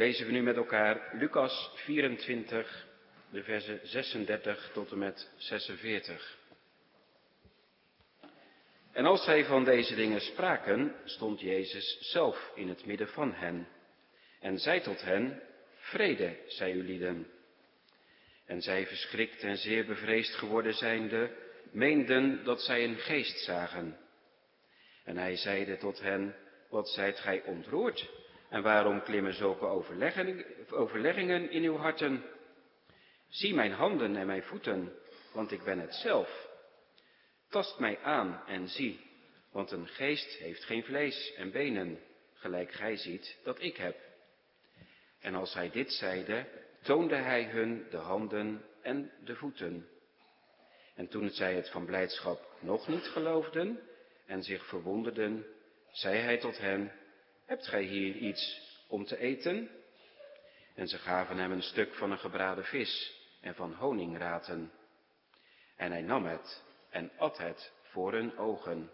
lezen we nu met elkaar Lucas 24, de versen 36 tot en met 46. En als zij van deze dingen spraken, stond Jezus zelf in het midden van hen en zei tot hen, vrede, zij u lieden. En zij verschrikt en zeer bevreesd geworden zijnde, meenden dat zij een geest zagen. En hij zeide tot hen, wat zijt gij ontroerd? En waarom klimmen zulke overleggingen in uw harten? Zie mijn handen en mijn voeten, want ik ben het zelf. Tast mij aan en zie, want een geest heeft geen vlees en benen, gelijk gij ziet dat ik heb. En als hij dit zeide, toonde hij hun de handen en de voeten. En toen zij het van blijdschap nog niet geloofden en zich verwonderden, zei hij tot hen, hebt gij hier iets om te eten? En ze gaven hem een stuk van een gebraden vis en van honingraten. En hij nam het en at het voor hun ogen.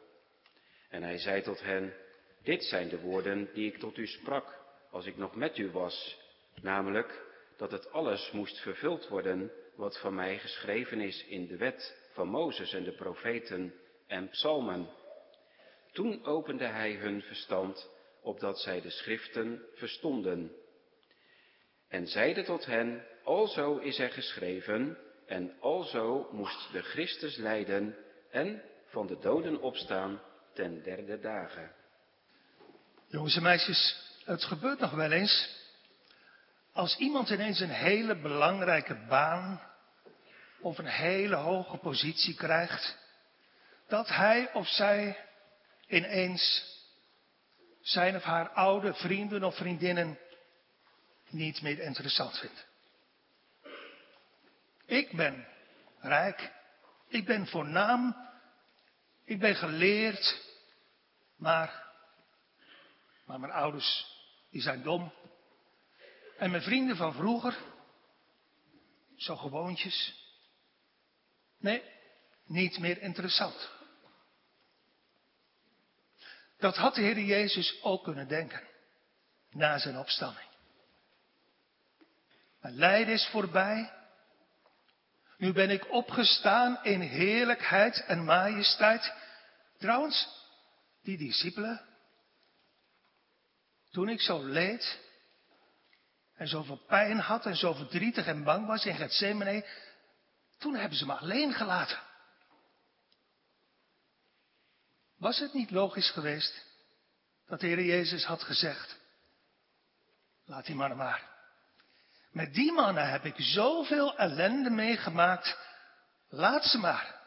En hij zei tot hen, dit zijn de woorden die ik tot u sprak als ik nog met u was, namelijk dat het alles moest vervuld worden wat van mij geschreven is in de wet van Mozes en de profeten en psalmen. Toen opende hij hun verstand, opdat zij de schriften verstonden. En zeide tot hen, alzo is er geschreven, en alzo moest de Christus lijden en van de doden opstaan ten derde dagen. Jongens en meisjes, het gebeurt nog wel eens. Als iemand ineens een hele belangrijke baan of een hele hoge positie krijgt, dat hij of zij ineens zijn of haar oude vrienden of vriendinnen niet meer interessant vindt. Ik ben rijk, ik ben voornaam, ik ben geleerd, maar, maar mijn ouders, die zijn dom. En mijn vrienden van vroeger, zo gewoontjes, nee, niet meer interessant. Dat had de Heer Jezus ook kunnen denken na zijn opstanding. Mijn lijden is voorbij. Nu ben ik opgestaan in heerlijkheid en majesteit. Trouwens, die discipelen, toen ik zo leed en zoveel pijn had en zo verdrietig en bang was in Gethsemane, toen hebben ze me alleen gelaten. Was het niet logisch geweest dat de Heer Jezus had gezegd, laat die mannen maar. Met die mannen heb ik zoveel ellende meegemaakt, laat ze maar.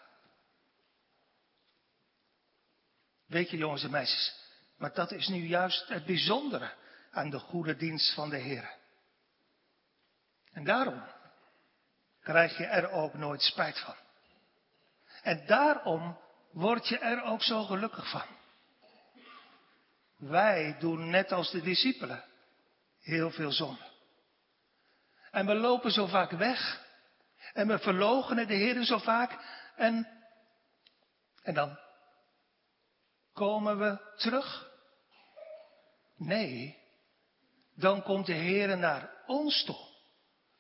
Weet je jongens en meisjes, maar dat is nu juist het bijzondere aan de goede dienst van de Heer. En daarom krijg je er ook nooit spijt van. En daarom word je er ook zo gelukkig van. Wij doen net als de discipelen heel veel zonde. En we lopen zo vaak weg. En we verloochenen de Heer zo vaak. En, en dan komen we terug. Nee, dan komt de Heer naar ons toe.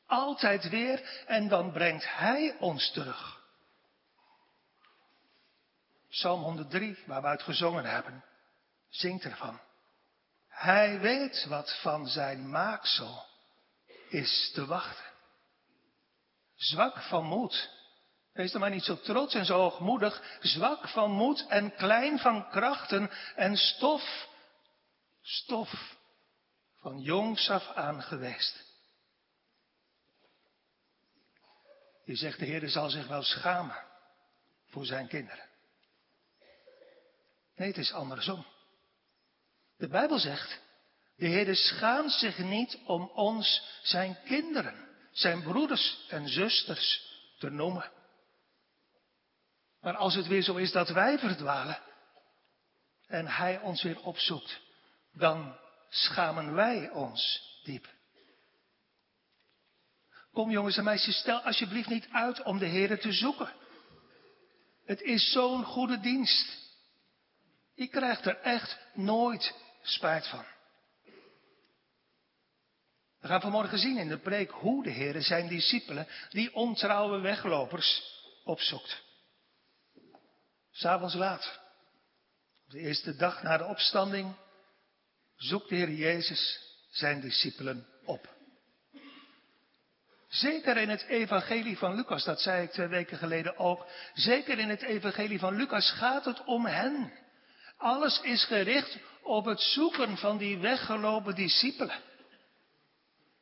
Altijd weer. En dan brengt Hij ons terug. Psalm 103, waar we uit gezongen hebben, zingt ervan. Hij weet wat van zijn maaksel is te wachten. Zwak van moed. Wees dan maar niet zo trots en zo hoogmoedig. Zwak van moed en klein van krachten en stof. Stof van jongs af aan geweest. Je zegt de Heer zal zich wel schamen voor zijn kinderen. Nee, het is andersom. De Bijbel zegt, de Heer schaamt zich niet om ons zijn kinderen, zijn broeders en zusters te noemen. Maar als het weer zo is dat wij verdwalen en Hij ons weer opzoekt, dan schamen wij ons diep. Kom jongens en meisjes, stel alsjeblieft niet uit om de Heer te zoeken. Het is zo'n goede dienst. Je krijgt er echt nooit spijt van. gaan vanmorgen zien in de preek hoe de Heer zijn discipelen, die ontrouwe weglopers, opzoekt. S'avonds laat, op de eerste dag na de opstanding, zoekt de Heer Jezus zijn discipelen op. Zeker in het evangelie van Lucas, dat zei ik twee weken geleden ook, zeker in het evangelie van Lucas gaat het om hen. Alles is gericht op het zoeken van die weggelopen discipelen.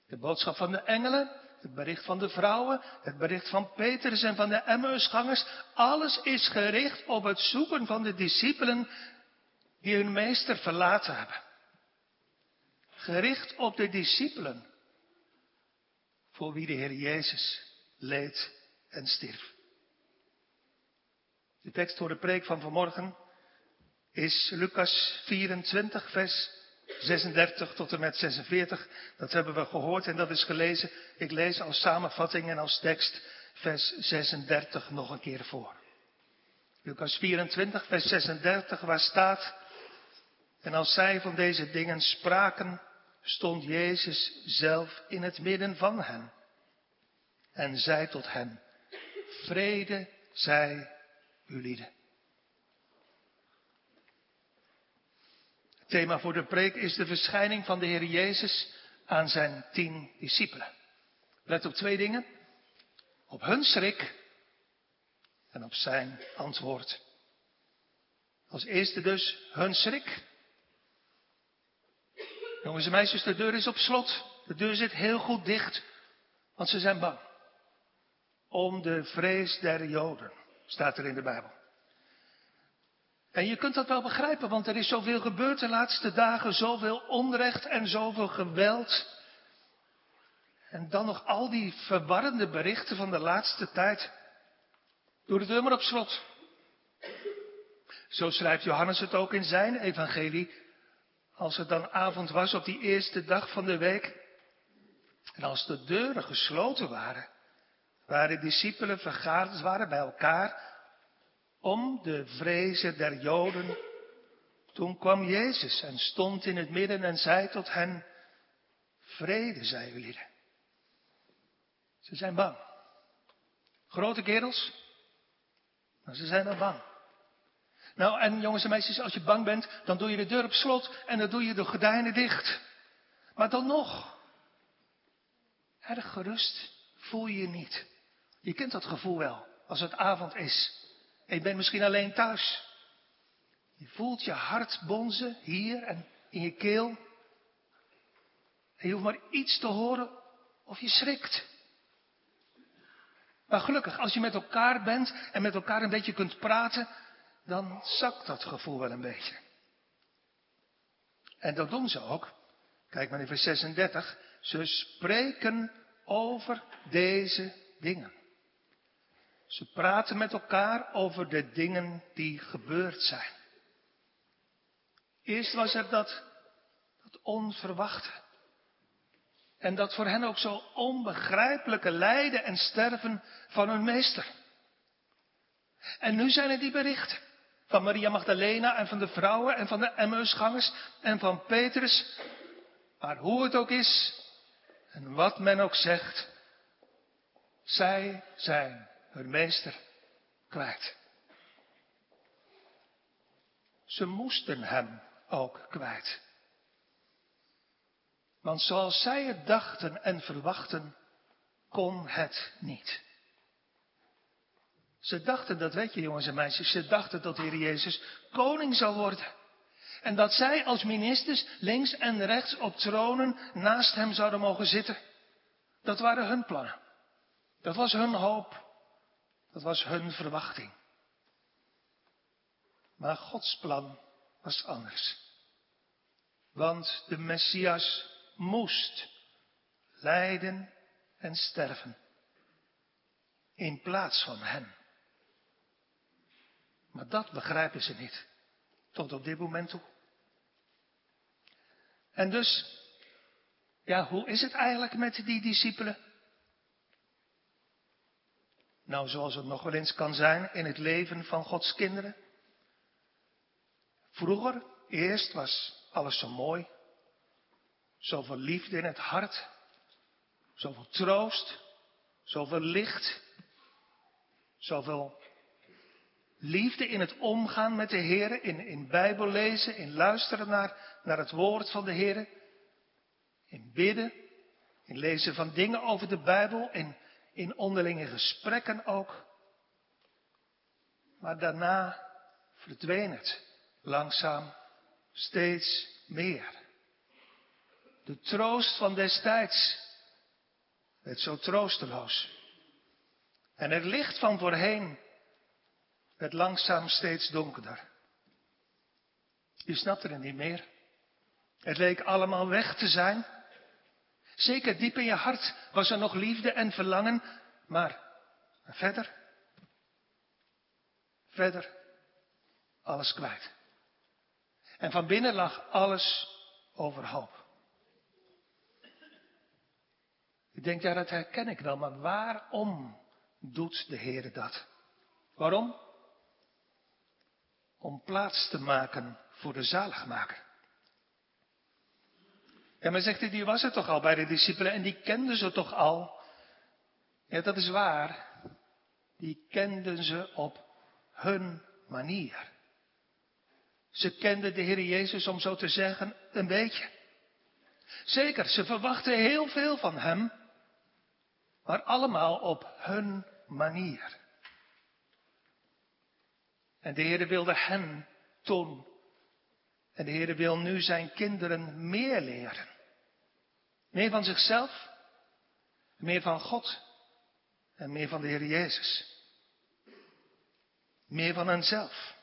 De boodschap van de engelen, het bericht van de vrouwen, het bericht van Petrus en van de Emmausgangers, alles is gericht op het zoeken van de discipelen die hun meester verlaten hebben. Gericht op de discipelen voor wie de Heer Jezus leed en stierf. De tekst voor de preek van vanmorgen is Lucas 24, vers 36 tot en met 46. Dat hebben we gehoord en dat is gelezen. Ik lees als samenvatting en als tekst vers 36 nog een keer voor. Lucas 24, vers 36, waar staat, en als zij van deze dingen spraken, stond Jezus zelf in het midden van hen en zei tot hen, vrede zij u lieden. Het thema voor de preek is de verschijning van de Heer Jezus aan zijn tien discipelen. Let op twee dingen. Op hun schrik en op zijn antwoord. Als eerste dus hun schrik. Jongens en meisjes, de deur is op slot. De deur zit heel goed dicht, want ze zijn bang. Om de vrees der Joden, staat er in de Bijbel. En je kunt dat wel begrijpen, want er is zoveel gebeurd de laatste dagen, zoveel onrecht en zoveel geweld. En dan nog al die verwarrende berichten van de laatste tijd. Doe de deur maar op slot. Zo schrijft Johannes het ook in zijn evangelie. Als het dan avond was op die eerste dag van de week. En als de deuren gesloten waren. Waar de discipelen vergaderd waren bij elkaar om de vrezen der Joden. Toen kwam Jezus en stond in het midden en zei tot hen, vrede zij jullie. Ze zijn bang. Grote kerels, maar ze zijn wel bang. Nou, en jongens en meisjes, als je bang bent, dan doe je de deur op slot en dan doe je de gordijnen dicht. Maar dan nog, erg gerust voel je je niet. Je kent dat gevoel wel, als het avond is. En je bent misschien alleen thuis. Je voelt je hart bonzen hier en in je keel. En je hoeft maar iets te horen of je schrikt. Maar gelukkig, als je met elkaar bent en met elkaar een beetje kunt praten, dan zakt dat gevoel wel een beetje. En dat doen ze ook. Kijk maar in vers 36. Ze spreken over deze dingen. Ze praten met elkaar over de dingen die gebeurd zijn. Eerst was er dat, dat onverwachte. En dat voor hen ook zo onbegrijpelijke lijden en sterven van hun meester. En nu zijn er die berichten van Maria Magdalena en van de vrouwen en van de Emmausgangers en van Petrus. Maar hoe het ook is en wat men ook zegt, zij zijn hun meester kwijt. Ze moesten hem ook kwijt. Want zoals zij het dachten en verwachten, kon het niet. Ze dachten, dat weet je jongens en meisjes, ze dachten dat de Heer Jezus koning zou worden. En dat zij als ministers links en rechts op tronen naast hem zouden mogen zitten. Dat waren hun plannen. Dat was hun hoop. Dat was hun verwachting. Maar Gods plan was anders. Want de Messias moest lijden en sterven. In plaats van hen. Maar dat begrijpen ze niet. Tot op dit moment toe. En dus, ja, hoe is het eigenlijk met die discipelen? Nou, zoals het nog wel eens kan zijn in het leven van Gods kinderen. Vroeger, eerst was alles zo mooi. Zoveel liefde in het hart. Zoveel troost, zoveel licht, zoveel liefde in het omgaan met de Heer, in, in Bijbel lezen, in luisteren naar, naar het woord van de Heer, in bidden, in lezen van dingen over de Bijbel, in, in onderlinge gesprekken ook. Maar daarna verdween het langzaam steeds meer. De troost van destijds werd zo troosteloos. En het licht van voorheen werd langzaam steeds donkerder. Je snapte het niet meer. Het leek allemaal weg te zijn. Zeker diep in je hart was er nog liefde en verlangen, maar verder, verder, alles kwijt. En van binnen lag alles overhoop. Ik denk, ja, dat herken ik wel, maar waarom doet de Heer dat? Waarom? Om plaats te maken voor de zaligmaker. Ja, maar zegt hij, die was er toch al bij de discipelen en die kenden ze toch al? Ja, dat is waar. Die kenden ze op hun manier. Ze kenden de Heer Jezus, om zo te zeggen, een beetje. Zeker, ze verwachten heel veel van Hem, maar allemaal op hun manier. En de Heer wilde hen toen. En de Heer wil nu zijn kinderen meer leren. Meer van zichzelf, meer van God en meer van de Heer Jezus. Meer van henzelf.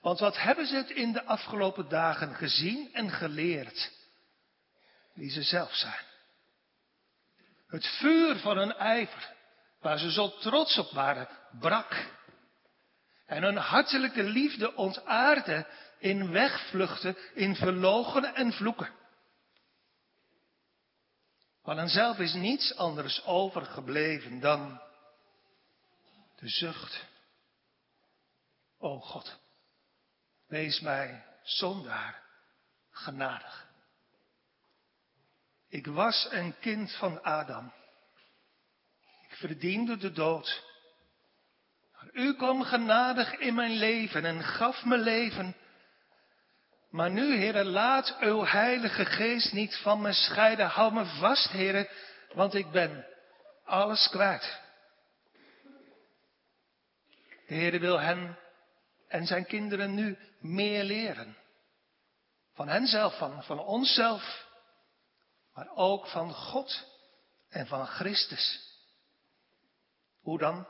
Want wat hebben ze het in de afgelopen dagen gezien en geleerd? Wie ze zelf zijn. Het vuur van hun ijver, waar ze zo trots op waren, brak. En hun hartelijke liefde ontaarde in wegvluchten, in verlogenen en vloeken. Van henzelf is niets anders overgebleven dan de zucht. O God, wees mij zondaar genadig. Ik was een kind van Adam. Ik verdiende de dood. Maar u kwam genadig in mijn leven en gaf me leven. Maar nu, heren, laat uw heilige geest niet van me scheiden. Hou me vast, heren, want ik ben alles kwijt. De Heer wil hen en zijn kinderen nu meer leren. Van henzelf, van, van onszelf maar ook van God en van Christus. Hoe dan?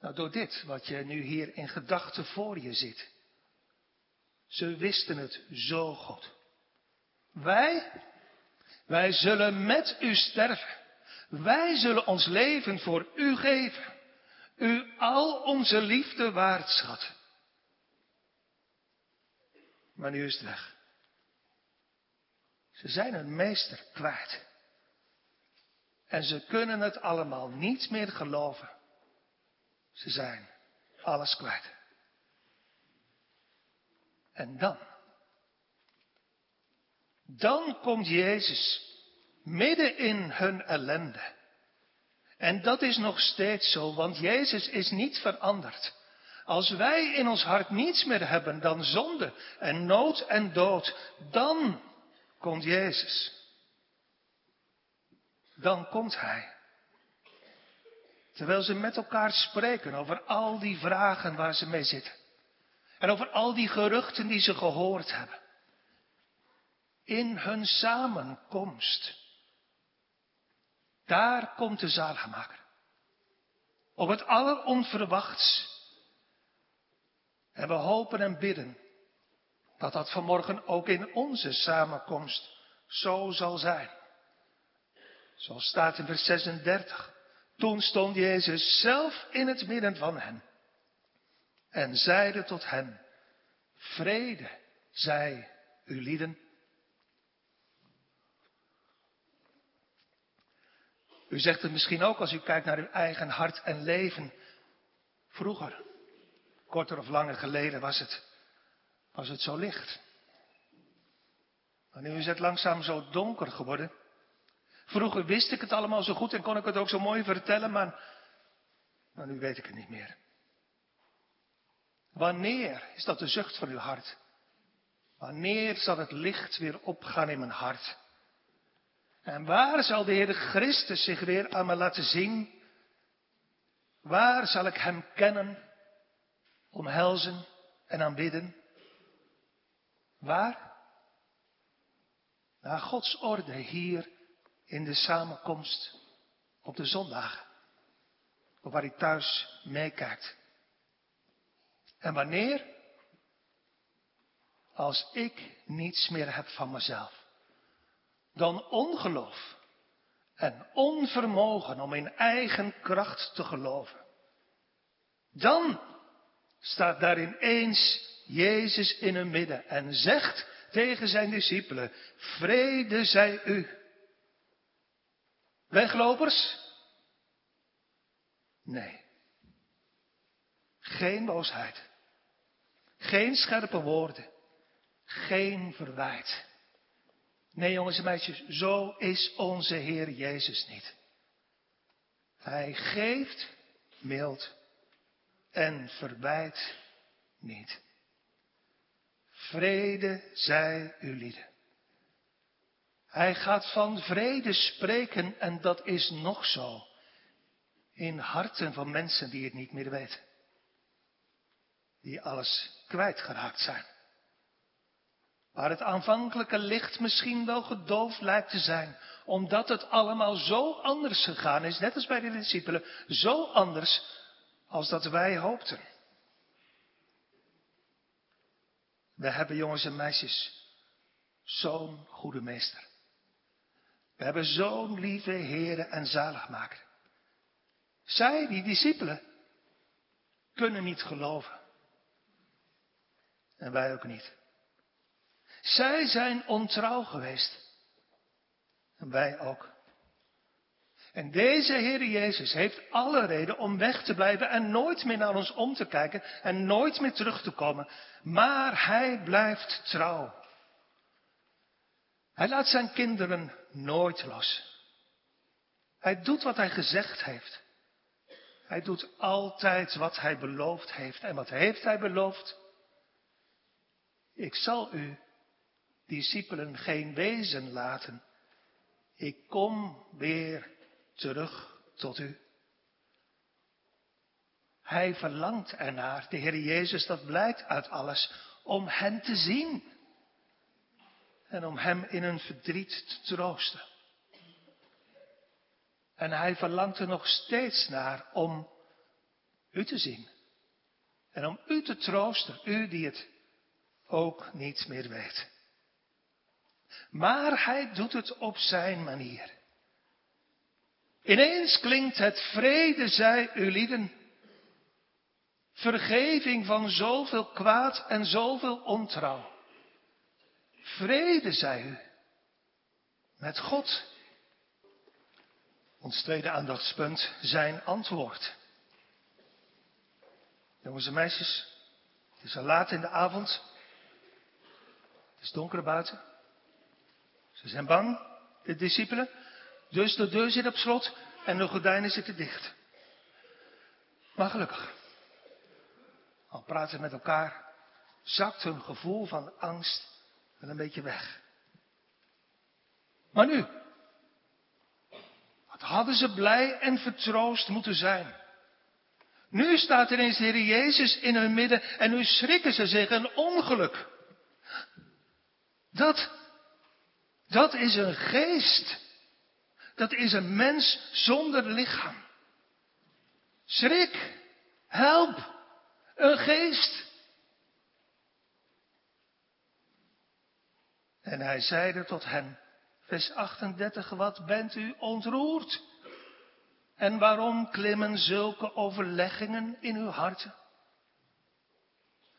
Nou, door dit wat je nu hier in gedachten voor je ziet. Ze wisten het zo goed. Wij, wij zullen met u sterven. Wij zullen ons leven voor u geven. U al onze liefde waard schat. Maar nu is het weg. Ze zijn hun meester kwijt. En ze kunnen het allemaal niet meer geloven. Ze zijn alles kwijt. En dan, dan komt Jezus midden in hun ellende. En dat is nog steeds zo, want Jezus is niet veranderd. Als wij in ons hart niets meer hebben dan zonde en nood en dood, dan komt Jezus. Dan komt Hij. Terwijl ze met elkaar spreken over al die vragen waar ze mee zitten. En over al die geruchten die ze gehoord hebben. In hun samenkomst. Daar komt de zaligmaker. Op het alleronverwachts. En we hopen en bidden dat dat vanmorgen ook in onze samenkomst zo zal zijn. Zoals staat in vers 36. Toen stond Jezus zelf in het midden van hen en zeide tot hen, vrede zij u lieden. U zegt het misschien ook als u kijkt naar uw eigen hart en leven. Vroeger, korter of langer geleden was het was het zo licht. Maar nu is het langzaam zo donker geworden. Vroeger wist ik het allemaal zo goed en kon ik het ook zo mooi vertellen, maar, maar nu weet ik het niet meer. Wanneer is dat de zucht van uw hart? Wanneer zal het licht weer opgaan in mijn hart? En waar zal de Heer Christus zich weer aan me laten zien? Waar zal ik Hem kennen, omhelzen en aanbidden? Waar? Naar Gods orde hier in de samenkomst op de zondagen. Of waar hij thuis meekijkt. En wanneer? Als ik niets meer heb van mezelf. Dan ongeloof en onvermogen om in eigen kracht te geloven. Dan staat daar ineens Jezus in hun midden en zegt tegen zijn discipelen, vrede zij u. Weglopers? Nee. Geen boosheid. Geen scherpe woorden. Geen verwijt. Nee, jongens en meisjes, zo is onze Heer Jezus niet. Hij geeft mild en verwijt niet. Vrede zij u lieden. Hij gaat van vrede spreken en dat is nog zo. In harten van mensen die het niet meer weten. Die alles kwijtgeraakt zijn. Waar het aanvankelijke licht misschien wel gedoofd lijkt te zijn. Omdat het allemaal zo anders gegaan is, net als bij de discipelen. Zo anders als dat wij hoopten. We hebben jongens en meisjes zo'n goede meester. We hebben zo'n lieve heren en zaligmaker. Zij, die discipelen, kunnen niet geloven. En wij ook niet. Zij zijn ontrouw geweest. En wij ook. En deze Heer Jezus heeft alle reden om weg te blijven en nooit meer naar ons om te kijken en nooit meer terug te komen. Maar Hij blijft trouw. Hij laat zijn kinderen nooit los. Hij doet wat hij gezegd heeft. Hij doet altijd wat hij beloofd heeft. En wat heeft hij beloofd? Ik zal u, discipelen, geen wezen laten. Ik kom weer terug tot u. Hij verlangt ernaar, de Heer Jezus, dat blijkt uit alles, om hen te zien en om hem in een verdriet te troosten. En hij verlangt er nog steeds naar om u te zien. En om u te troosten, u die het ook niet meer weet. Maar hij doet het op zijn manier. Ineens klinkt het vrede zij u lieden. Vergeving van zoveel kwaad en zoveel ontrouw. Vrede, zij u, met God. Ons tweede aandachtspunt, zijn antwoord. Jongens en meisjes, het is al laat in de avond. Het is donker buiten. Ze zijn bang, de discipelen. Dus de deur zit op slot en de gordijnen zitten dicht. Maar gelukkig, al praten met elkaar, zakt hun gevoel van angst wel een beetje weg. Maar nu, wat hadden ze blij en vertroost moeten zijn. Nu staat ineens de Heer Jezus in hun midden en nu schrikken ze zich een ongeluk. Dat, dat is een geest. Dat is een mens zonder lichaam. Schrik, help, een geest. En hij zeide tot hen, vers 38, wat bent u ontroerd? En waarom klimmen zulke overleggingen in uw harten?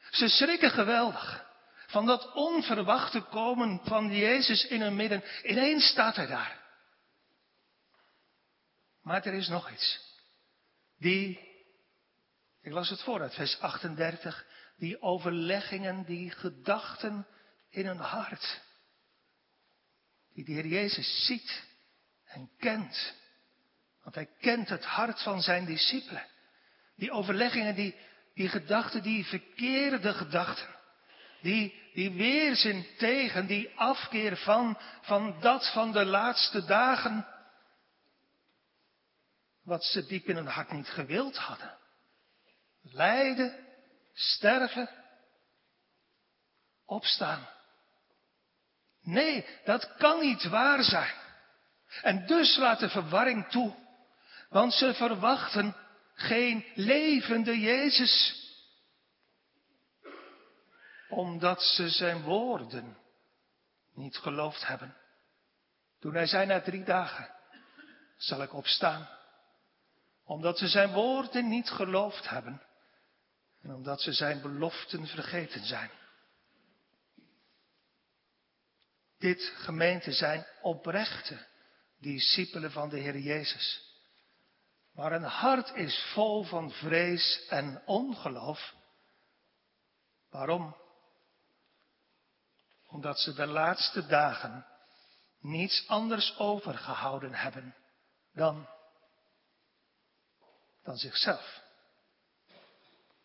Ze schrikken geweldig van dat onverwachte komen van Jezus in hun midden. Ineens staat hij daar. Maar er is nog iets. Die, ik las het voor uit vers 38, die overleggingen, die gedachten in hun hart. die de Heer Jezus ziet en kent. Want hij kent het hart van zijn discipelen. Die overleggingen, die, die gedachten, die verkeerde gedachten. Die, die weerzin tegen, die afkeer van, van dat van de laatste dagen. Wat ze diep in hun hart niet gewild hadden. Lijden, sterven, opstaan. Nee, dat kan niet waar zijn. En dus laat de verwarring toe. Want ze verwachten geen levende Jezus. Omdat ze zijn woorden niet geloofd hebben. Toen hij zei na drie dagen zal ik opstaan. Omdat ze zijn woorden niet geloofd hebben. En omdat ze zijn beloften vergeten zijn. Dit gemeente zijn oprechte discipelen van de Heer Jezus. Maar een hart is vol van vrees en ongeloof. Waarom? Omdat ze de laatste dagen niets anders overgehouden hebben dan, dan zichzelf.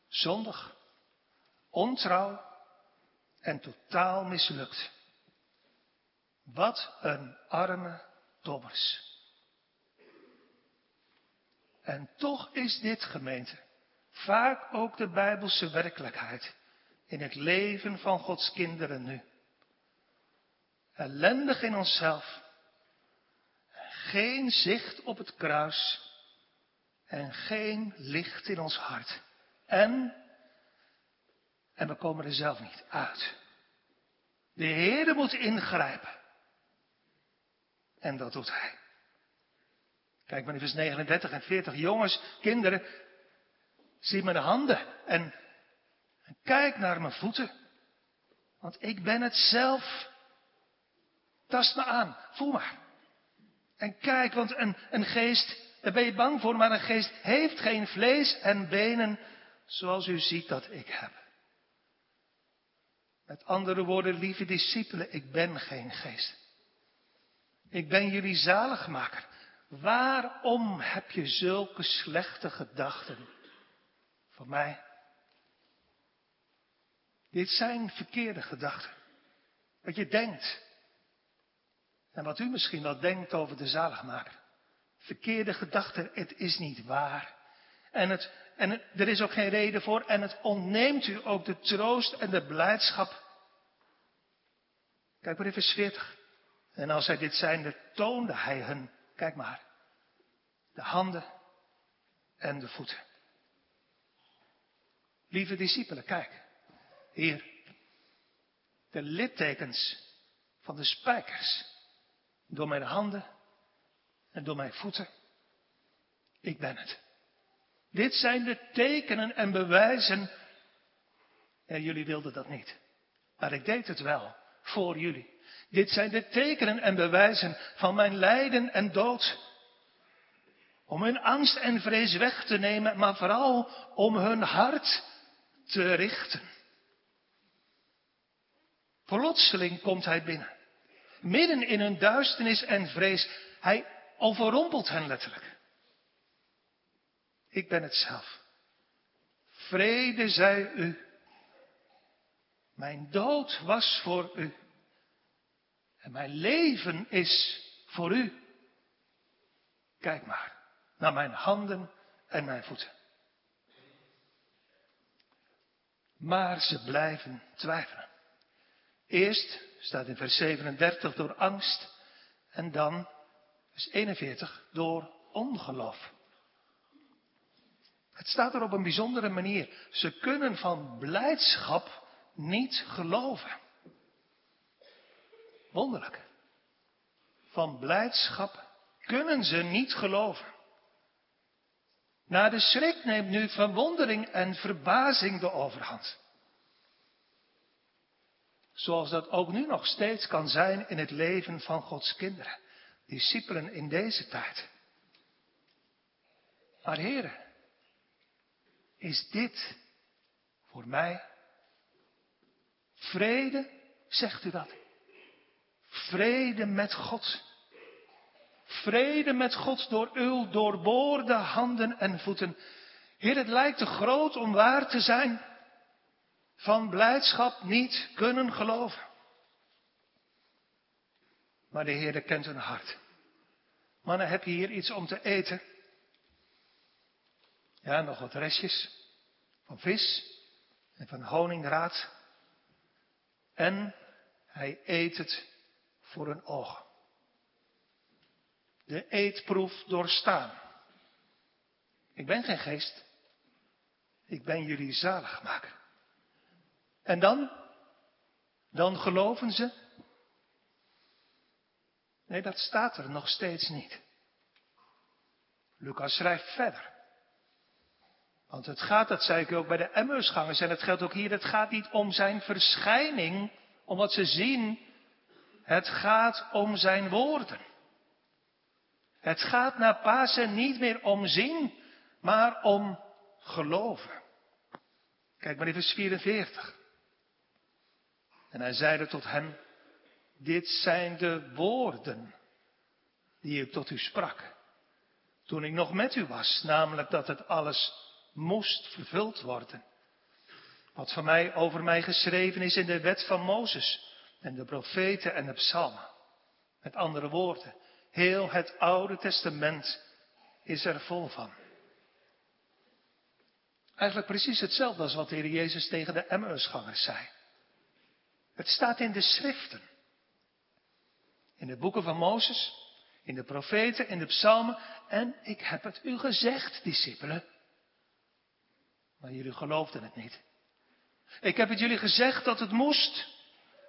Zondig, ontrouw en totaal mislukt. Wat een arme dobbers. En toch is dit gemeente vaak ook de Bijbelse werkelijkheid in het leven van Gods kinderen nu. Ellendig in onszelf, geen zicht op het kruis en geen licht in ons hart. En, en we komen er zelf niet uit. De Heer moet ingrijpen. En dat doet hij. Kijk maar in vers 39 en 40. Jongens, kinderen, zie mijn handen en, en kijk naar mijn voeten. Want ik ben het zelf. Tast me aan, voel maar. En kijk, want een, een geest, daar ben je bang voor, maar een geest heeft geen vlees en benen zoals u ziet dat ik heb. Met andere woorden, lieve discipelen, ik ben geen geest. Ik ben jullie zaligmaker. Waarom heb je zulke slechte gedachten van mij? Dit zijn verkeerde gedachten. Wat je denkt. En wat u misschien wel denkt over de zaligmaker. Verkeerde gedachten, het is niet waar. En, het, en er is ook geen reden voor. En het ontneemt u ook de troost en de blijdschap. Kijk maar even 40. En als hij dit zijnde toonde hij hun, kijk maar, de handen en de voeten. Lieve discipelen, kijk. Hier. De littekens van de spijkers. Door mijn handen en door mijn voeten. Ik ben het. Dit zijn de tekenen en bewijzen. En jullie wilden dat niet. Maar ik deed het wel voor jullie. Dit zijn de tekenen en bewijzen van mijn lijden en dood. Om hun angst en vrees weg te nemen, maar vooral om hun hart te richten. Plotseling komt hij binnen. Midden in hun duisternis en vrees. Hij overrompelt hen letterlijk. Ik ben het zelf. Vrede zij u. Mijn dood was voor u. En mijn leven is voor u. Kijk maar naar mijn handen en mijn voeten. Maar ze blijven twijfelen. Eerst staat in vers 37 door angst en dan vers 41 door ongeloof. Het staat er op een bijzondere manier. Ze kunnen van blijdschap niet geloven. Wonderlijk. Van blijdschap kunnen ze niet geloven. Na de schrik neemt nu verwondering en verbazing de overhand. Zoals dat ook nu nog steeds kan zijn in het leven van Gods kinderen, discipelen in deze tijd. Maar heren, is dit voor mij vrede, zegt u dat? Vrede met God. Vrede met God door uw doorboorde handen en voeten. Heer, het lijkt te groot om waar te zijn. Van blijdschap niet kunnen geloven. Maar de Heer kent hun hart. Mannen, heb je hier iets om te eten? Ja, nog wat restjes van vis en van honingraad. En hij eet het voor hun ogen. De eetproef doorstaan. Ik ben geen geest. Ik ben jullie zalig maken. En dan? Dan geloven ze? Nee, dat staat er nog steeds niet. Lucas schrijft verder. Want het gaat, dat zei ik ook bij de Emmersgangers en het geldt ook hier, het gaat niet om zijn verschijning, om wat ze zien. Het gaat om zijn woorden. Het gaat naar Pasen niet meer om zien, maar om geloven. Kijk maar vers 44. En hij zeide tot hen, dit zijn de woorden die ik tot u sprak. Toen ik nog met u was, namelijk dat het alles moest vervuld worden. Wat van mij over mij geschreven is in de wet van Mozes en de profeten en de psalmen. Met andere woorden, heel het Oude Testament is er vol van. Eigenlijk precies hetzelfde als wat de Heer Jezus tegen de Emmausgangers zei. Het staat in de schriften. In de boeken van Mozes, in de profeten, in de psalmen. En ik heb het u gezegd, discipelen. Maar jullie geloofden het niet. Ik heb het jullie gezegd dat het moest.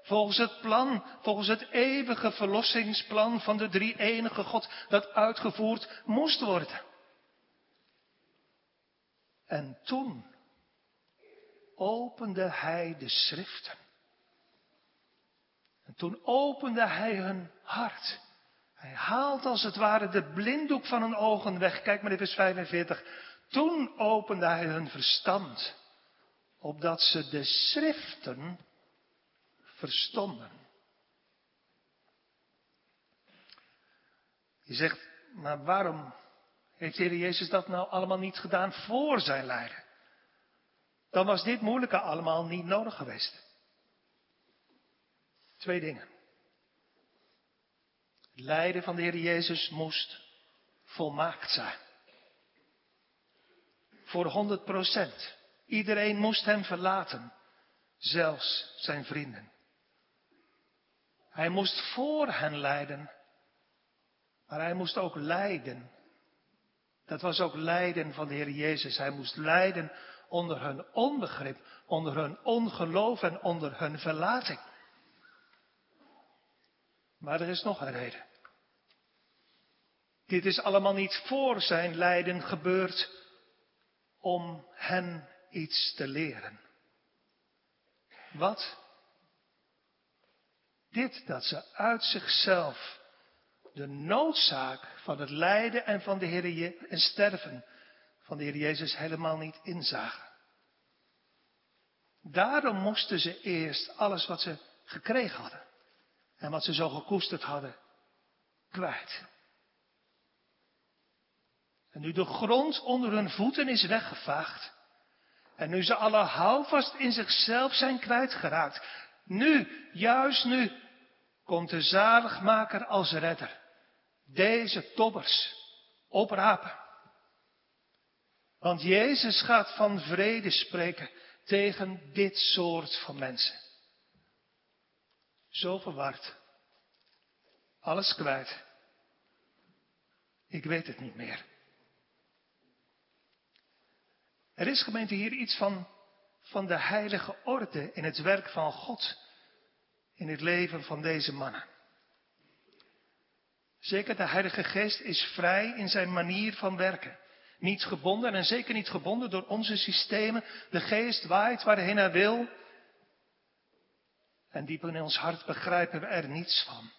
Volgens het plan, volgens het eeuwige verlossingsplan van de drie enige God dat uitgevoerd moest worden. En toen opende hij de schriften. En toen opende hij hun hart. Hij haalt als het ware de blinddoek van hun ogen weg. Kijk maar in vers 45. Toen opende hij hun verstand, opdat ze de schriften verstonden. Je zegt, maar waarom heeft de Heer Jezus dat nou allemaal niet gedaan voor zijn lijden? Dan was dit moeilijke allemaal niet nodig geweest. Twee dingen. Het lijden van de Heer Jezus moest volmaakt zijn. Voor 100 procent. Iedereen moest hem verlaten, zelfs zijn vrienden. Hij moest voor hen lijden, maar hij moest ook lijden. Dat was ook lijden van de Heer Jezus. Hij moest lijden onder hun onbegrip, onder hun ongeloof en onder hun verlating. Maar er is nog een reden. Dit is allemaal niet voor zijn lijden gebeurd om hen iets te leren. Wat? Dit dat ze uit zichzelf de noodzaak van het lijden en van de Heer en sterven van de Heer Jezus helemaal niet inzagen. Daarom moesten ze eerst alles wat ze gekregen hadden en wat ze zo gekoesterd hadden kwijt. En nu de grond onder hun voeten is weggevaagd. En nu ze alle houvast in zichzelf zijn kwijtgeraakt. Nu, juist nu, komt de zaligmaker als redder. Deze tobbers oprapen. Want Jezus gaat van vrede spreken tegen dit soort van mensen. Zo verward. Alles kwijt. Ik weet het niet meer. Er is gemeente hier iets van, van de heilige orde in het werk van God. In het leven van deze mannen. Zeker de Heilige Geest is vrij in zijn manier van werken. Niet gebonden en zeker niet gebonden door onze systemen. De Geest waait waarheen hij wil. En diep in ons hart begrijpen we er niets van.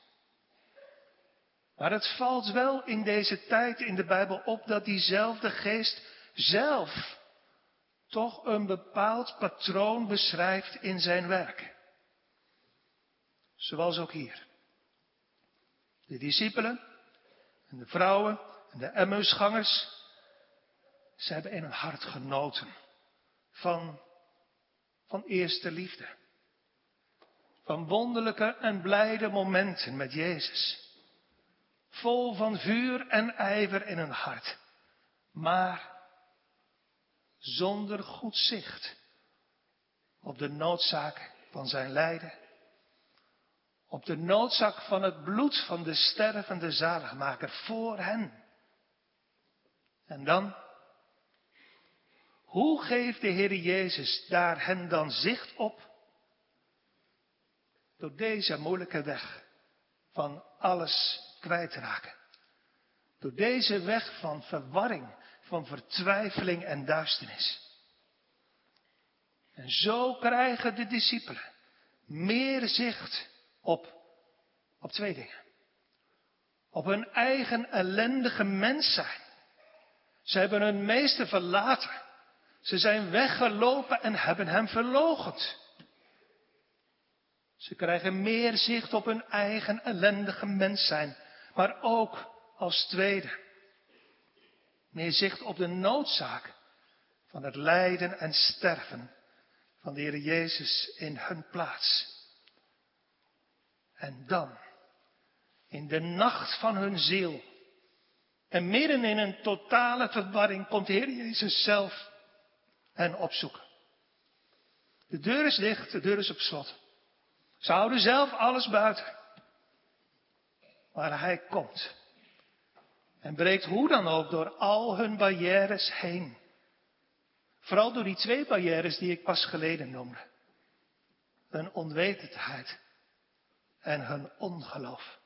Maar het valt wel in deze tijd in de Bijbel op dat diezelfde geest zelf toch een bepaald patroon beschrijft in zijn werk. Zoals ook hier. De discipelen en de vrouwen en de Emmausgangers, ze hebben in hun hart genoten van, van eerste liefde. Van wonderlijke en blijde momenten met Jezus. Vol van vuur en ijver in hun hart. Maar zonder goed zicht op de noodzaak van zijn lijden. Op de noodzaak van het bloed van de stervende zaligmaker voor hen. En dan, hoe geeft de Heer Jezus daar hen dan zicht op? Door deze moeilijke weg van alles kwijtraken. Door deze weg van verwarring, van vertwijfeling en duisternis. En zo krijgen de discipelen meer zicht op, op twee dingen. Op hun eigen ellendige mens zijn. Ze hebben hun meester verlaten. Ze zijn weggelopen en hebben hem verlogend. Ze krijgen meer zicht op hun eigen ellendige mens zijn, maar ook als tweede. Meer zicht op de noodzaak van het lijden en sterven van de Heer Jezus in hun plaats. En dan, in de nacht van hun ziel, en midden in een totale verwarring, komt de Heer Jezus zelf hen opzoeken. De deur is dicht, de deur is op slot. Ze houden zelf alles buiten. Maar hij komt. En breekt hoe dan ook door al hun barrières heen. Vooral door die twee barrières die ik pas geleden noemde. Hun onwetendheid en hun ongeloof.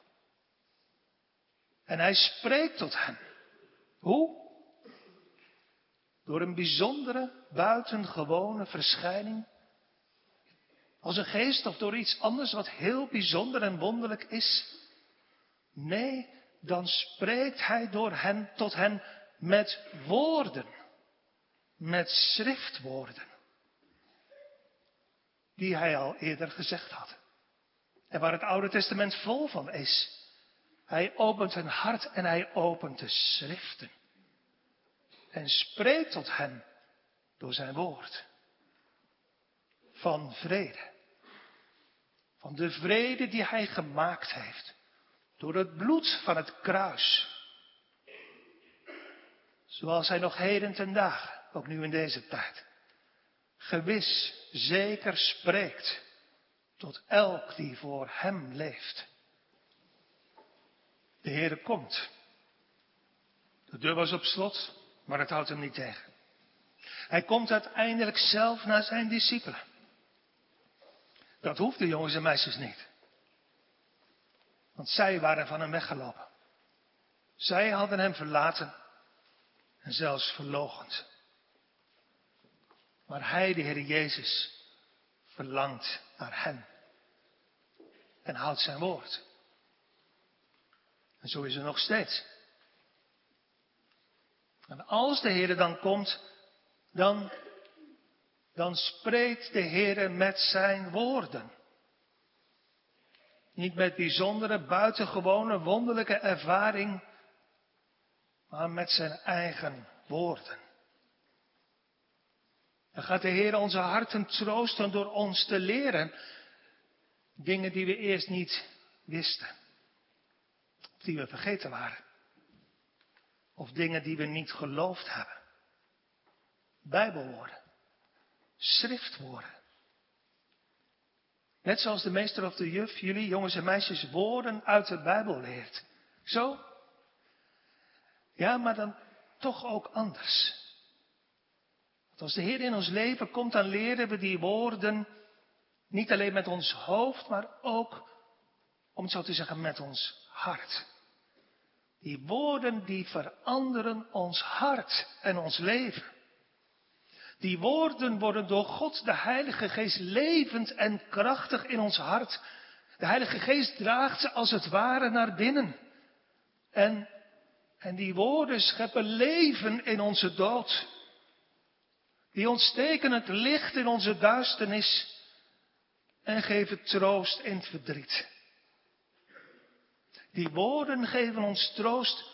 En hij spreekt tot hen. Hoe? Door een bijzondere, buitengewone verschijning. Als een geest of door iets anders wat heel bijzonder en wonderlijk is. Nee, dan spreekt hij door hen tot hen met woorden. Met schriftwoorden. Die hij al eerder gezegd had. En waar het Oude Testament vol van is. Hij opent hun hart en hij opent de schriften. En spreekt tot hen door zijn woord. Van vrede. Van de vrede die hij gemaakt heeft. Door het bloed van het kruis. Zoals hij nog heden ten dagen, ook nu in deze tijd, gewis zeker spreekt tot elk die voor hem leeft. De Heere komt. De deur was op slot, maar het houdt hem niet tegen. Hij komt uiteindelijk zelf naar zijn discipelen. Dat hoeft de jongens en meisjes niet. Want zij waren van hem weggelopen. Zij hadden hem verlaten en zelfs verlogend. Maar hij, de Heer Jezus, verlangt naar hen. En houdt zijn woord. En zo is er nog steeds. En als de Heer dan komt, dan, dan spreekt de Heer met zijn woorden. Niet met bijzondere, buitengewone, wonderlijke ervaring, maar met zijn eigen woorden. Dan gaat de Heer onze harten troosten door ons te leren dingen die we eerst niet wisten. Of die we vergeten waren. Of dingen die we niet geloofd hebben. Bijbelwoorden. Schriftwoorden. Net zoals de meester of de juf jullie jongens en meisjes woorden uit de Bijbel leert. Zo? Ja, maar dan toch ook anders. Want als de Heer in ons leven komt, dan leren we die woorden niet alleen met ons hoofd, maar ook, om het zo te zeggen, met ons hart. Die woorden die veranderen ons hart en ons leven. Die woorden worden door God, de Heilige Geest, levend en krachtig in ons hart. De Heilige Geest draagt ze als het ware naar binnen. En, en die woorden scheppen leven in onze dood. Die ontsteken het licht in onze duisternis en geven troost in het verdriet. Die woorden geven ons troost,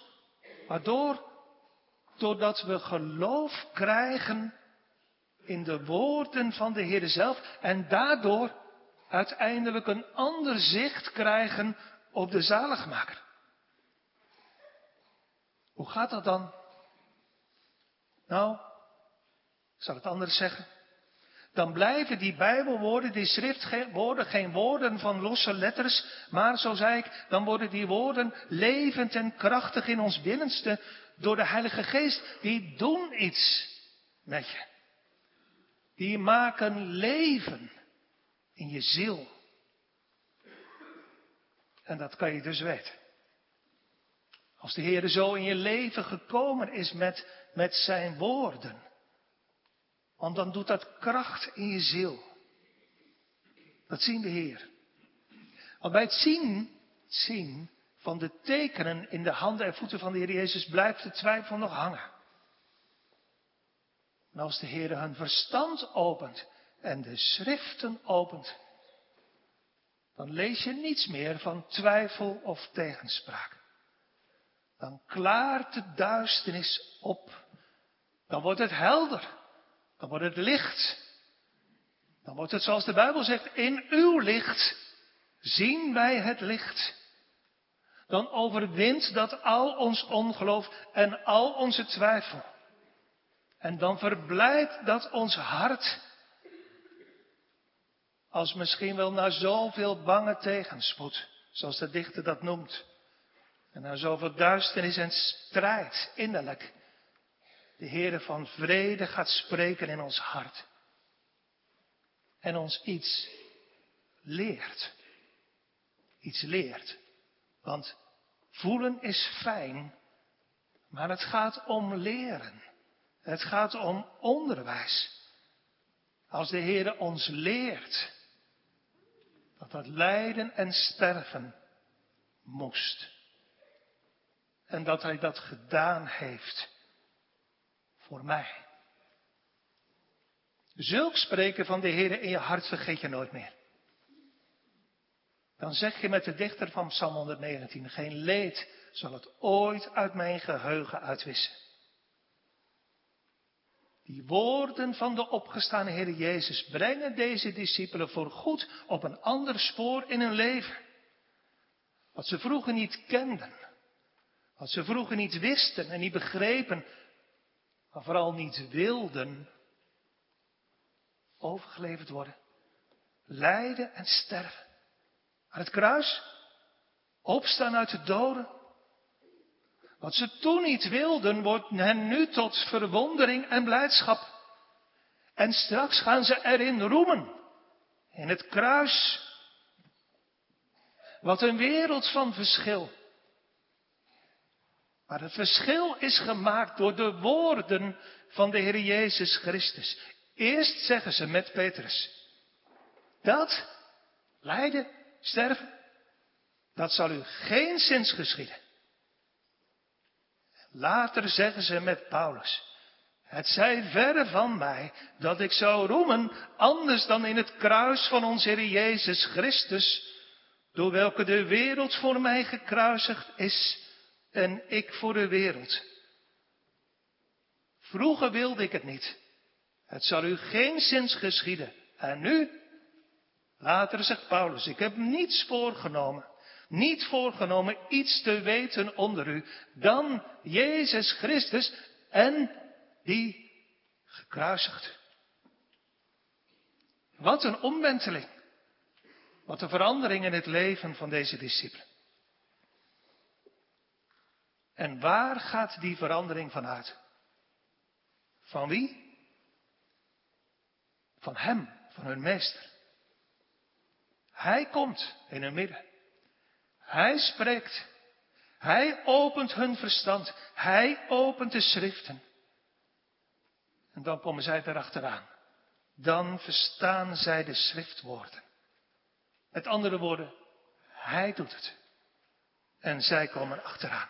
waardoor, doordat we geloof krijgen in de woorden van de Heer zelf en daardoor uiteindelijk een ander zicht krijgen op de zaligmaker. Hoe gaat dat dan? Nou, ik zal het anders zeggen. Dan blijven die Bijbelwoorden, die schriftwoorden, geen woorden van losse letters, maar zo zei ik, dan worden die woorden levend en krachtig in ons binnenste door de Heilige Geest. Die doen iets met je. Die maken leven in je ziel. En dat kan je dus weten. Als de Heer zo in je leven gekomen is met, met zijn woorden. Want dan doet dat kracht in je ziel. Dat zien de Heer. Want bij het zien, zien van de tekenen in de handen en voeten van de Heer Jezus blijft de twijfel nog hangen. En als de Heer hun verstand opent en de schriften opent, dan lees je niets meer van twijfel of tegenspraak. Dan klaart de duisternis op. Dan wordt het helder. Dan wordt het licht. Dan wordt het zoals de Bijbel zegt, in uw licht zien wij het licht. Dan overwint dat al ons ongeloof en al onze twijfel. En dan verblijdt dat ons hart als misschien wel na zoveel bange tegenspoed, zoals de dichter dat noemt. En na zoveel duisternis en strijd innerlijk. De Heere van vrede gaat spreken in ons hart. En ons iets leert. Iets leert. Want voelen is fijn, maar het gaat om leren. Het gaat om onderwijs. Als de Heere ons leert dat dat lijden en sterven moest. En dat hij dat gedaan heeft voor mij. Zulk spreken van de Heer in je hart vergeet je nooit meer. Dan zeg je met de dichter van Psalm 119, geen leed zal het ooit uit mijn geheugen uitwissen. Die woorden van de opgestane Heer Jezus brengen deze discipelen voorgoed op een ander spoor in hun leven. Wat ze vroeger niet kenden, wat ze vroeger niet wisten en niet begrepen, maar vooral niet wilden, overgeleverd worden. Lijden en sterven. Aan het kruis, opstaan uit de doden, wat ze toen niet wilden, wordt hen nu tot verwondering en blijdschap. En straks gaan ze erin roemen. In het kruis. Wat een wereld van verschil. Maar het verschil is gemaakt door de woorden van de Heer Jezus Christus. Eerst zeggen ze met Petrus. Dat, lijden, sterven, dat zal u geen zins geschieden. Later zeggen ze met Paulus. Het zij verre van mij dat ik zou roemen anders dan in het kruis van onze Heer Jezus Christus, door welke de wereld voor mij gekruisigd is en ik voor de wereld. Vroeger wilde ik het niet. Het zal u geen zins geschieden. En nu? Later zegt Paulus, ik heb niets voorgenomen niet voorgenomen iets te weten onder u dan Jezus Christus en die gekruisigd. Wat een omwenteling. Wat een verandering in het leven van deze discipelen. En waar gaat die verandering vanuit? Van wie? Van Hem, van hun meester. Hij komt in hun midden. Hij spreekt. Hij opent hun verstand. Hij opent de schriften. En dan komen zij erachteraan. Dan verstaan zij de schriftwoorden. Met andere woorden, hij doet het. En zij komen achteraan.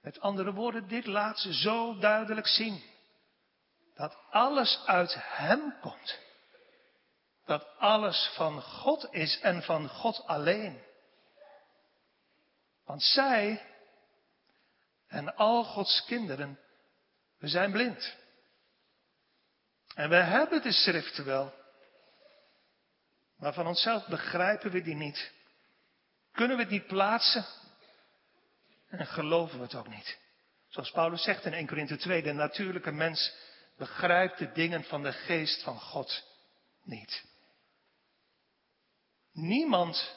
Met andere woorden, dit laat ze zo duidelijk zien. Dat alles uit hem komt dat alles van God is en van God alleen. Want zij en al Gods kinderen, we zijn blind. En we hebben de schriften wel. Maar van onszelf begrijpen we die niet. Kunnen we niet plaatsen? En geloven we het ook niet. Zoals Paulus zegt in 1 Corinthië 2, de natuurlijke mens begrijpt de dingen van de geest van God niet. Niemand,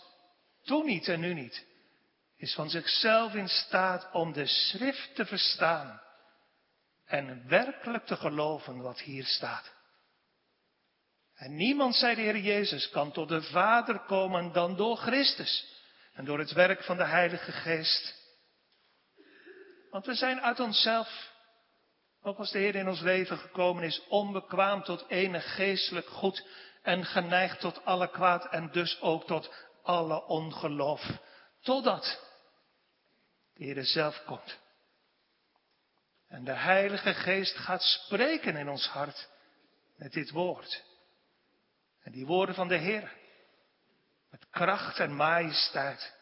toen niet en nu niet, is van zichzelf in staat om de schrift te verstaan en werkelijk te geloven wat hier staat. En niemand, zei de Heer Jezus, kan tot de Vader komen dan door Christus en door het werk van de Heilige Geest. Want we zijn uit onszelf, ook als de Heer in ons leven gekomen is, onbekwaam tot enig geestelijk goed en geneigd tot alle kwaad en dus ook tot alle ongeloof. Totdat de Heer zelf komt. En de Heilige Geest gaat spreken in ons hart met dit woord. En die woorden van de Heer, met kracht en majesteit,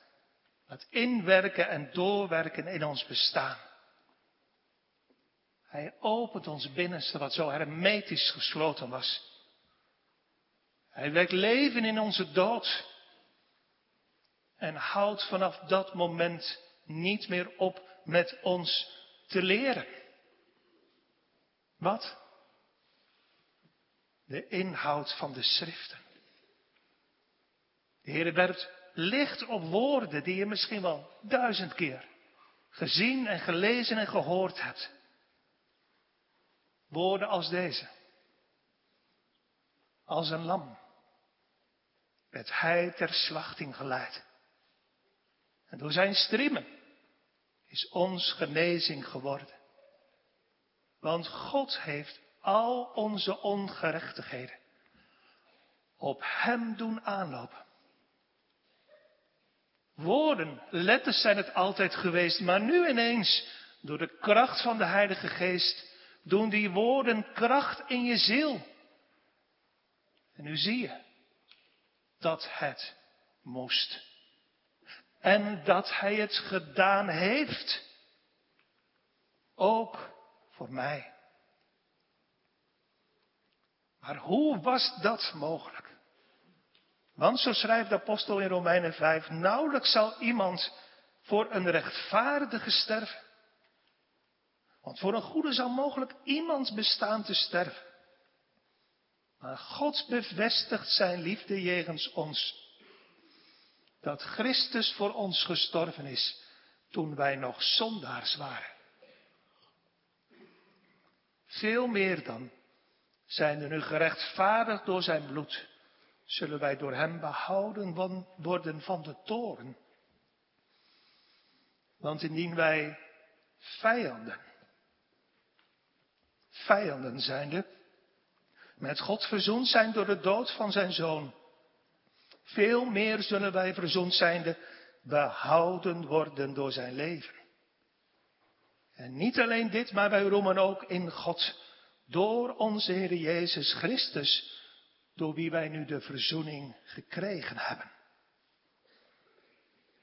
het inwerken en doorwerken in ons bestaan. Hij opent ons binnenste wat zo hermetisch gesloten was. Hij wekt leven in onze dood. En houdt vanaf dat moment niet meer op met ons te leren. Wat? De inhoud van de schriften. De Heer werpt licht op woorden die je misschien wel duizend keer gezien en gelezen en gehoord hebt. Woorden als deze. Als een lam werd hij ter slachting geleid. En door zijn striemen is ons genezing geworden. Want God heeft al onze ongerechtigheden op hem doen aanlopen. Woorden, letters zijn het altijd geweest, maar nu ineens, door de kracht van de Heilige Geest, doen die woorden kracht in je ziel. En nu zie je dat het moest. En dat Hij het gedaan heeft. Ook voor mij. Maar hoe was dat mogelijk? Want zo schrijft de apostel in Romeinen 5, nauwelijks zal iemand voor een rechtvaardige sterven. Want voor een goede zal mogelijk iemand bestaan te sterven. Maar God bevestigt zijn liefde jegens ons. Dat Christus voor ons gestorven is toen wij nog zondaars waren. Veel meer dan zijn er nu gerechtvaardigd door zijn bloed, zullen wij door hem behouden worden van de toren. Want indien wij vijanden, vijanden zijnde, met God verzoend zijn door de dood van zijn zoon, veel meer zullen wij verzoend zijnde behouden worden door zijn leven. En niet alleen dit, maar wij roemen ook in God door onze Heer Jezus Christus, door wie wij nu de verzoening gekregen hebben.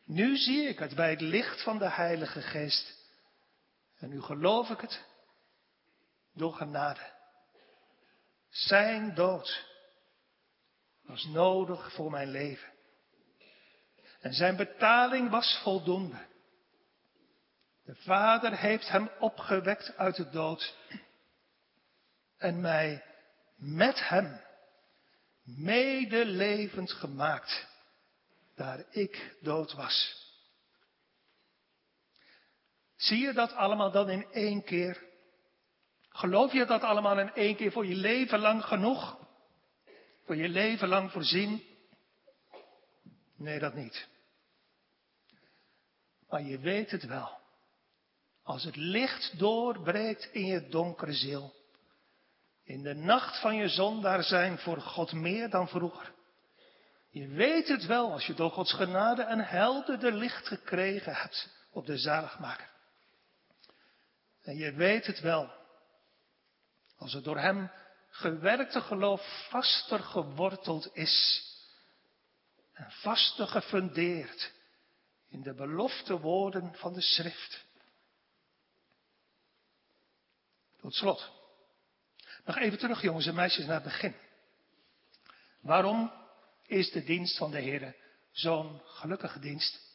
Nu zie ik het bij het licht van de Heilige Geest. En nu geloof ik het door genade. Zijn dood was nodig voor mijn leven. En zijn betaling was voldoende. De Vader heeft hem opgewekt uit de dood en mij met hem medelevend gemaakt, daar ik dood was. Zie je dat allemaal dan in één keer? Geloof je dat allemaal in één keer voor je leven lang genoeg? Voor je leven lang voorzien? Nee, dat niet. Maar je weet het wel. Als het licht doorbreekt in je donkere ziel, in de nacht van je zondaar zijn voor God meer dan vroeger. Je weet het wel als je door Gods genade een helderder licht gekregen hebt op de zaligmaker. En je weet het wel als het door Hem gewerkte geloof vaster geworteld is en vaster gefundeerd in de belofte woorden van de schrift. Tot slot. Nog even terug, jongens en meisjes, naar het begin. Waarom is de dienst van de Heer zo'n gelukkige dienst?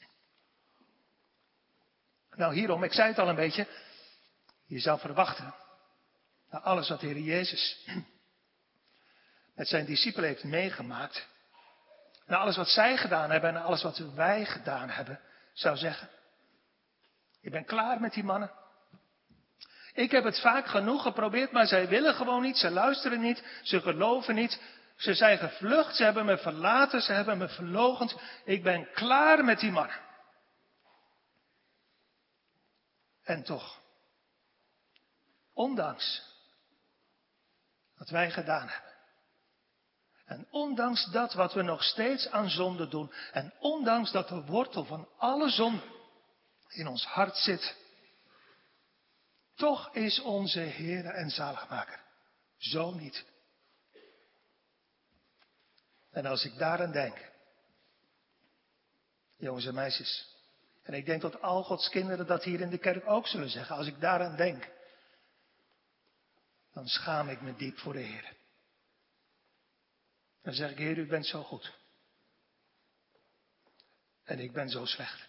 Nou, hierom, ik zei het al een beetje. Je zou verwachten, na alles wat de Heer Jezus met zijn discipelen heeft meegemaakt, na alles wat zij gedaan hebben en na alles wat wij gedaan hebben, zou zeggen, ik ben klaar met die mannen. Ik heb het vaak genoeg geprobeerd, maar zij willen gewoon niet, ze luisteren niet, ze geloven niet. Ze zijn gevlucht, ze hebben me verlaten, ze hebben me verlogend. Ik ben klaar met die mannen. En toch, ondanks wat wij gedaan hebben, en ondanks dat wat we nog steeds aan zonde doen, en ondanks dat de wortel van alle zonde in ons hart zit, toch is onze Heer en Zaligmaker zo niet. En als ik daaraan denk, jongens en meisjes, en ik denk dat al Gods kinderen dat hier in de kerk ook zullen zeggen, als ik daaraan denk, dan schaam ik me diep voor de Heer. Dan zeg ik, Heer, u bent zo goed. En ik ben zo slecht.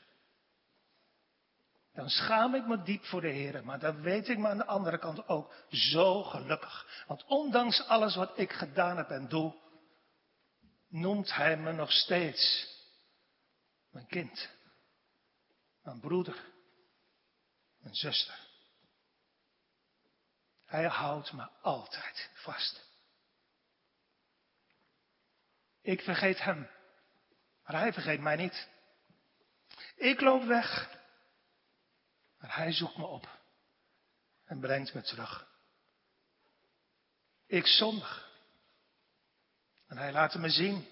Dan schaam ik me diep voor de Heer, maar dan weet ik me aan de andere kant ook zo gelukkig. Want ondanks alles wat ik gedaan heb en doe, noemt Hij me nog steeds mijn kind, mijn broeder, mijn zuster. Hij houdt me altijd vast. Ik vergeet Hem, maar Hij vergeet mij niet. Ik loop weg, maar Hij zoekt me op en brengt me terug. Ik zondig, en hij laat me zien.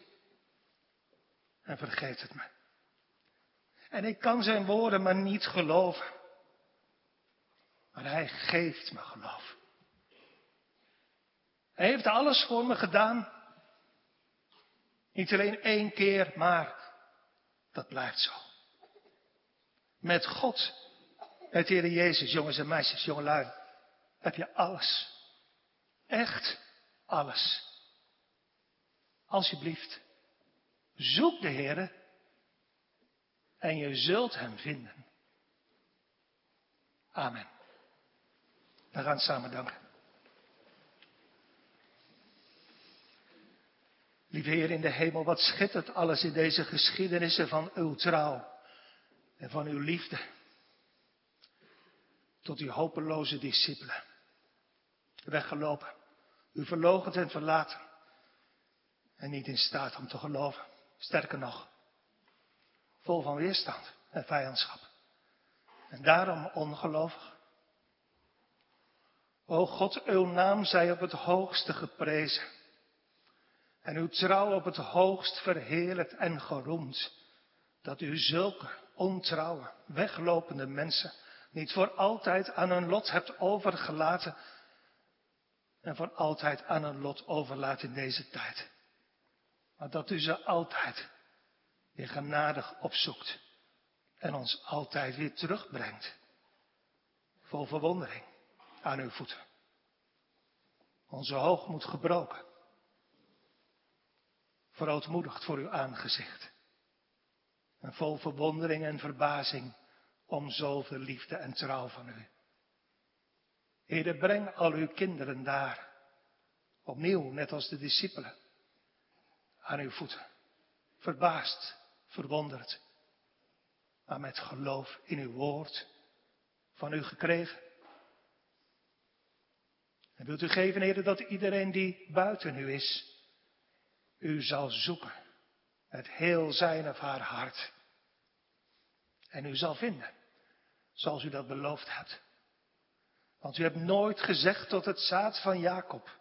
En vergeet het me. En ik kan zijn woorden maar niet geloven. Maar hij geeft me geloof. Hij heeft alles voor me gedaan. Niet alleen één keer, maar dat blijft zo. Met God, met Heer Jezus, jongens en meisjes, jongelui, heb je alles. Echt alles. Alsjeblieft, zoek de Heer en je zult Hem vinden. Amen. We gaan samen danken. Lieve Heer in de hemel, wat schittert alles in deze geschiedenissen van uw trouw en van uw liefde tot uw hopeloze discipelen. Weggelopen, u verloochend en verlaten en niet in staat om te geloven. Sterker nog, vol van weerstand en vijandschap. En daarom ongelovig. O God, uw naam zij op het hoogste geprezen. En uw trouw op het hoogst verheerlijkt en geroemd. Dat u zulke ontrouwe, weglopende mensen niet voor altijd aan hun lot hebt overgelaten. En voor altijd aan hun lot overlaat in deze tijd. Maar dat u ze altijd weer genadig opzoekt en ons altijd weer terugbrengt. Vol verwondering aan uw voeten. Onze hoogmoed gebroken. Verootmoedigd voor uw aangezicht. En vol verwondering en verbazing om zoveel liefde en trouw van u. Heer, breng al uw kinderen daar. Opnieuw, net als de discipelen aan uw voeten. Verbaasd, verwonderd, maar met geloof in uw woord van u gekregen. En wilt u geven, Heer, dat iedereen die buiten u is, u zal zoeken met heel zijn of haar hart. En u zal vinden, zoals u dat beloofd hebt. Want u hebt nooit gezegd tot het zaad van Jacob,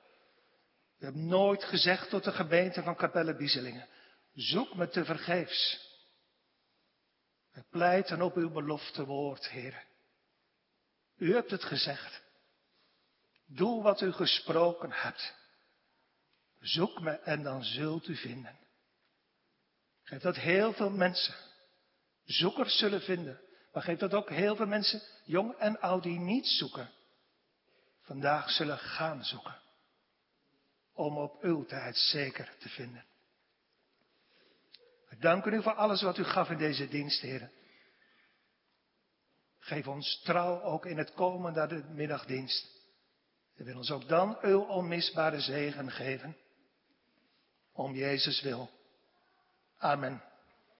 u hebt nooit gezegd tot de gemeente van Capelle Bieselingen, zoek me te vergeefs. We pleiten op uw belofte woord, Heer. U hebt het gezegd. Doe wat u gesproken hebt. Zoek me en dan zult u vinden. Geef dat heel veel mensen zoekers zullen vinden. Maar geef dat ook heel veel mensen, jong en oud, die niet zoeken. Vandaag zullen gaan zoeken. Om op uw tijd zeker te vinden. We danken u voor alles wat u gaf in deze dienst, heren. Geef ons trouw ook in het komen naar de middagdienst. En wil ons ook dan uw onmisbare zegen geven. Om Jezus wil. Amen.